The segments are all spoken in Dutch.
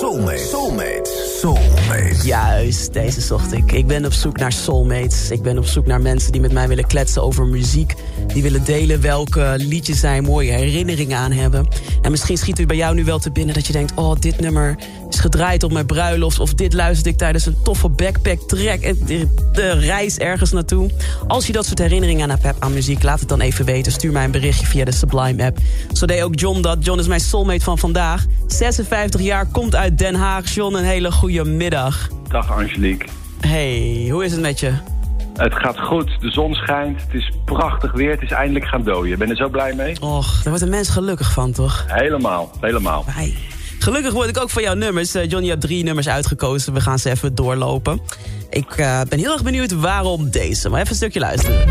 Soulmate. Soulmate. Soulmate. Juist, deze zocht ik. Ik ben op zoek naar soulmates. Ik ben op zoek naar mensen die met mij willen kletsen over muziek. Die willen delen welke liedjes zij mooie herinneringen aan hebben. En misschien schiet u bij jou nu wel te binnen dat je denkt... oh, dit nummer is gedraaid op mijn bruiloft... of dit luisterde ik tijdens een toffe backpack de, de reis ergens naartoe. Als je dat soort herinneringen aan hebt aan muziek... laat het dan even weten. Stuur mij een berichtje via de Sublime app. Zo deed ook John dat. John is mijn soulmate van vandaag. 56 jaar, komt uit Den Haag. John, een hele goede middag. Dag Angelique. Hey, hoe is het met je? Het gaat goed, de zon schijnt, het is prachtig weer, het is eindelijk gaan dooien. Ben je er zo blij mee? Och, daar wordt een mens gelukkig van, toch? Helemaal, helemaal. Hey. Gelukkig word ik ook van jouw nummers. Uh, Johnny, je hebt drie nummers uitgekozen. We gaan ze even doorlopen. Ik uh, ben heel erg benieuwd waarom deze. Maar even een stukje luisteren.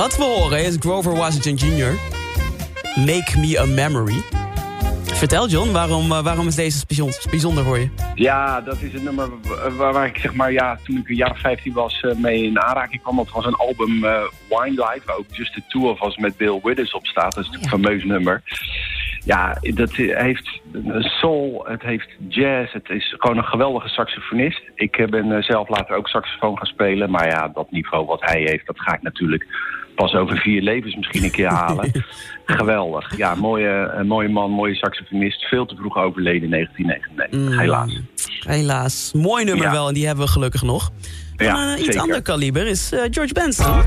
Wat we horen is Grover Washington Jr. Make Me a Memory. Vertel John, waarom, uh, waarom is deze bijzonder voor je? Ja, dat is een nummer waar, waar ik zeg maar, ja, toen ik een jaar 15 was uh, mee in aanraking kwam. Dat was een album uh, Wine Light, waar ook Just the Two of Us met Bill Withers op staat. Dat is natuurlijk een fameus nummer. Ja, dat heeft soul, het heeft jazz, het is gewoon een geweldige saxofonist. Ik ben zelf later ook saxofoon gaan spelen, maar ja, dat niveau wat hij heeft, dat ga ik natuurlijk pas over vier levens misschien een keer halen. Geweldig. Ja, mooie, een mooie man, mooie saxofonist. Veel te vroeg overleden in 1999. Mm, helaas. Helaas. Mooi nummer ja. wel en die hebben we gelukkig nog. Van ja, een uh, iets zeker. ander kaliber is uh, George Benson.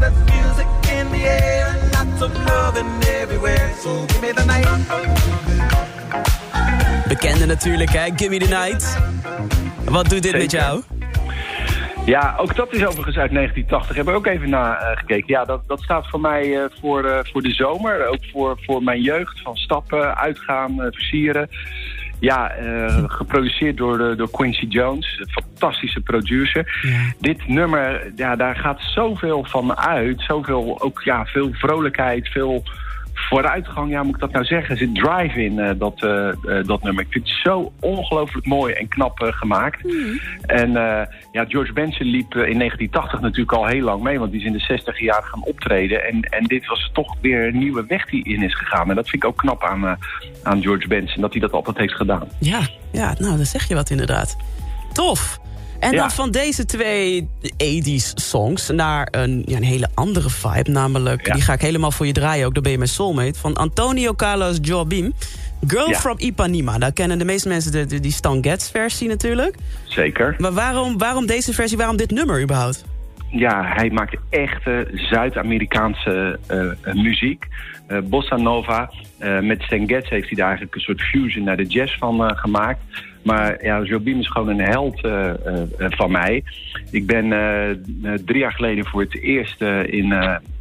Bekende natuurlijk, hè? Gimme the Night. Wat doet dit Zeker. met jou? Ja, ook dat is overigens uit 1980. Hebben we ook even naar uh, gekeken. Ja, dat, dat staat voor mij uh, voor, uh, voor de zomer. Ook voor, voor mijn jeugd. Van stappen, uitgaan, versieren. Ja, geproduceerd door, door Quincy Jones. Een fantastische producer. Ja. Dit nummer, ja, daar gaat zoveel van uit. Zoveel, ook ja, veel vrolijkheid, veel vooruitgang, ja, moet ik dat nou zeggen? Zit drive in, uh, dat, uh, uh, dat nummer. Ik vind het zo ongelooflijk mooi en knap gemaakt. Mm. En ja, George Benson liep in 1980 natuurlijk al heel lang mee, want die is in de 60 jaar gaan optreden. En, en dit was toch weer een nieuwe weg die in is gegaan. En dat vind ik ook knap aan, aan George Benson, dat hij dat altijd heeft gedaan. Ja, ja, nou, dan zeg je wat inderdaad. Tof. En Ja. dan van deze twee 80s songs naar een, ja, een hele andere vibe. Namelijk, Ja. die ga ik helemaal voor je draaien ook. Dan ben je mijn soulmate. Van Antonio Carlos Jobim. Girl Ja. from Ipanema. Daar kennen de meeste mensen de, de- die Stan Getz versie natuurlijk. Zeker. Maar waarom, waarom deze versie? Waarom dit nummer überhaupt? Ja, hij maakt echte Zuid-Amerikaanse eh, eh, muziek. Eh, bossa nova. Met Stan Getz heeft hij daar eigenlijk een soort fusion naar de jazz van gemaakt. Maar ja, Jobim is gewoon een held eh, eh, van mij. Ik ben eh, drie jaar geleden voor het eerst in,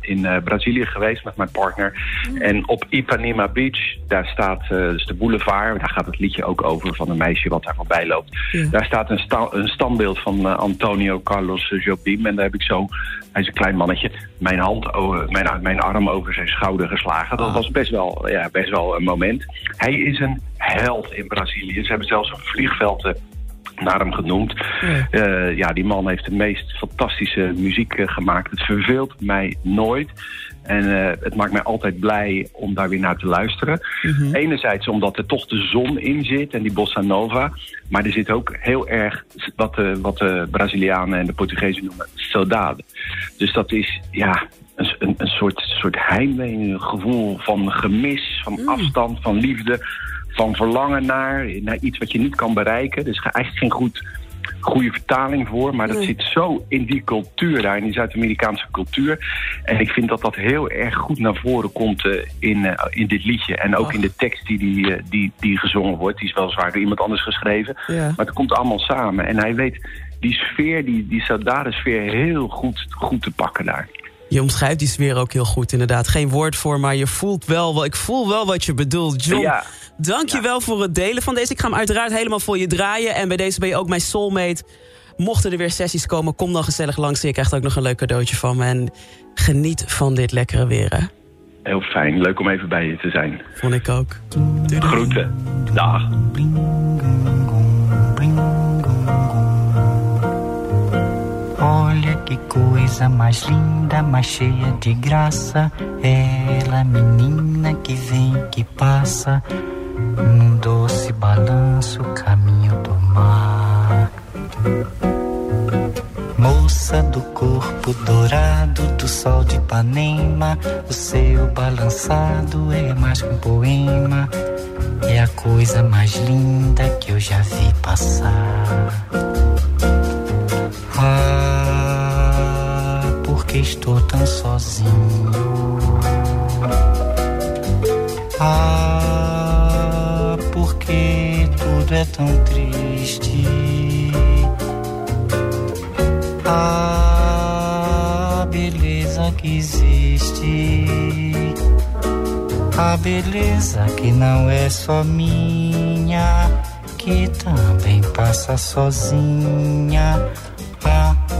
in eh, Brazilië geweest met mijn partner. En op Ipanema Beach, daar staat eh, dus de boulevard. Daar gaat het liedje ook over van een meisje wat daar voorbij loopt. Ja. Daar staat een, sta- een standbeeld van eh, Antonio Carlos Jobim. En daar heb ik zo, hij is een klein mannetje, mijn, hand, mijn, mijn arm over zijn schouder geslagen. Dat Ah. was best wel, ja, best wel een moment. Hij is een held in Brazilië. Ze hebben zelfs een vliegveld naar hem genoemd. Ja. Eh, ja, die man heeft de meest fantastische muziek eh, gemaakt. Het verveelt mij nooit. En eh, het maakt mij altijd blij om daar weer naar te luisteren. Mhm. Enerzijds omdat er toch de zon in zit en die bossa nova. Maar er zit ook heel erg wat de, wat de Brazilianen en de Portugezen noemen saudade. Dus dat is ja, een, een, een soort, soort heimwee, een gevoel van gemis, van afstand, van liefde, van verlangen naar, naar iets wat je niet kan bereiken. Dus eigenlijk geen goed goede vertaling voor. Maar dat zit zo in die cultuur daar, in die Zuid-Amerikaanse cultuur. En ik vind dat dat heel erg goed naar voren komt uh, in, uh, in dit liedje. En ook in de tekst die, die, uh, die, die gezongen wordt. Die is wel zwaar door iemand anders geschreven. Ja. Maar het komt allemaal samen. En hij weet die sfeer, die, die sfeer heel goed, goed te pakken daar. Je omschrijft die sfeer ook heel goed, inderdaad. Geen woord voor, maar je voelt wel, wel ik voel wel wat je bedoelt. John, ja. Dank je wel voor het delen van deze. Ik ga hem uiteraard helemaal voor je draaien. En bij deze ben je ook mijn soulmate. Mochten er weer sessies komen, kom dan gezellig langs. Je krijgt ook nog een leuk cadeautje van me. En geniet van dit lekkere weer, hè? Heel fijn. Leuk om even bij je te zijn. Vond ik ook. Groeten. Dag. Olha que coisa mais linda, mais cheia de graça. Ela, menina que vem, que passa, num doce balanço, caminho do mar. Moça do corpo dourado do sol de Ipanema, o seu balançado é mais que um poema. É a coisa mais linda que eu já vi passar. Ah, porque estou tão sozinho. Ah, é tão triste. Ah, beleza que existe. A beleza que não é só minha, que também passa sozinha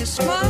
this smile.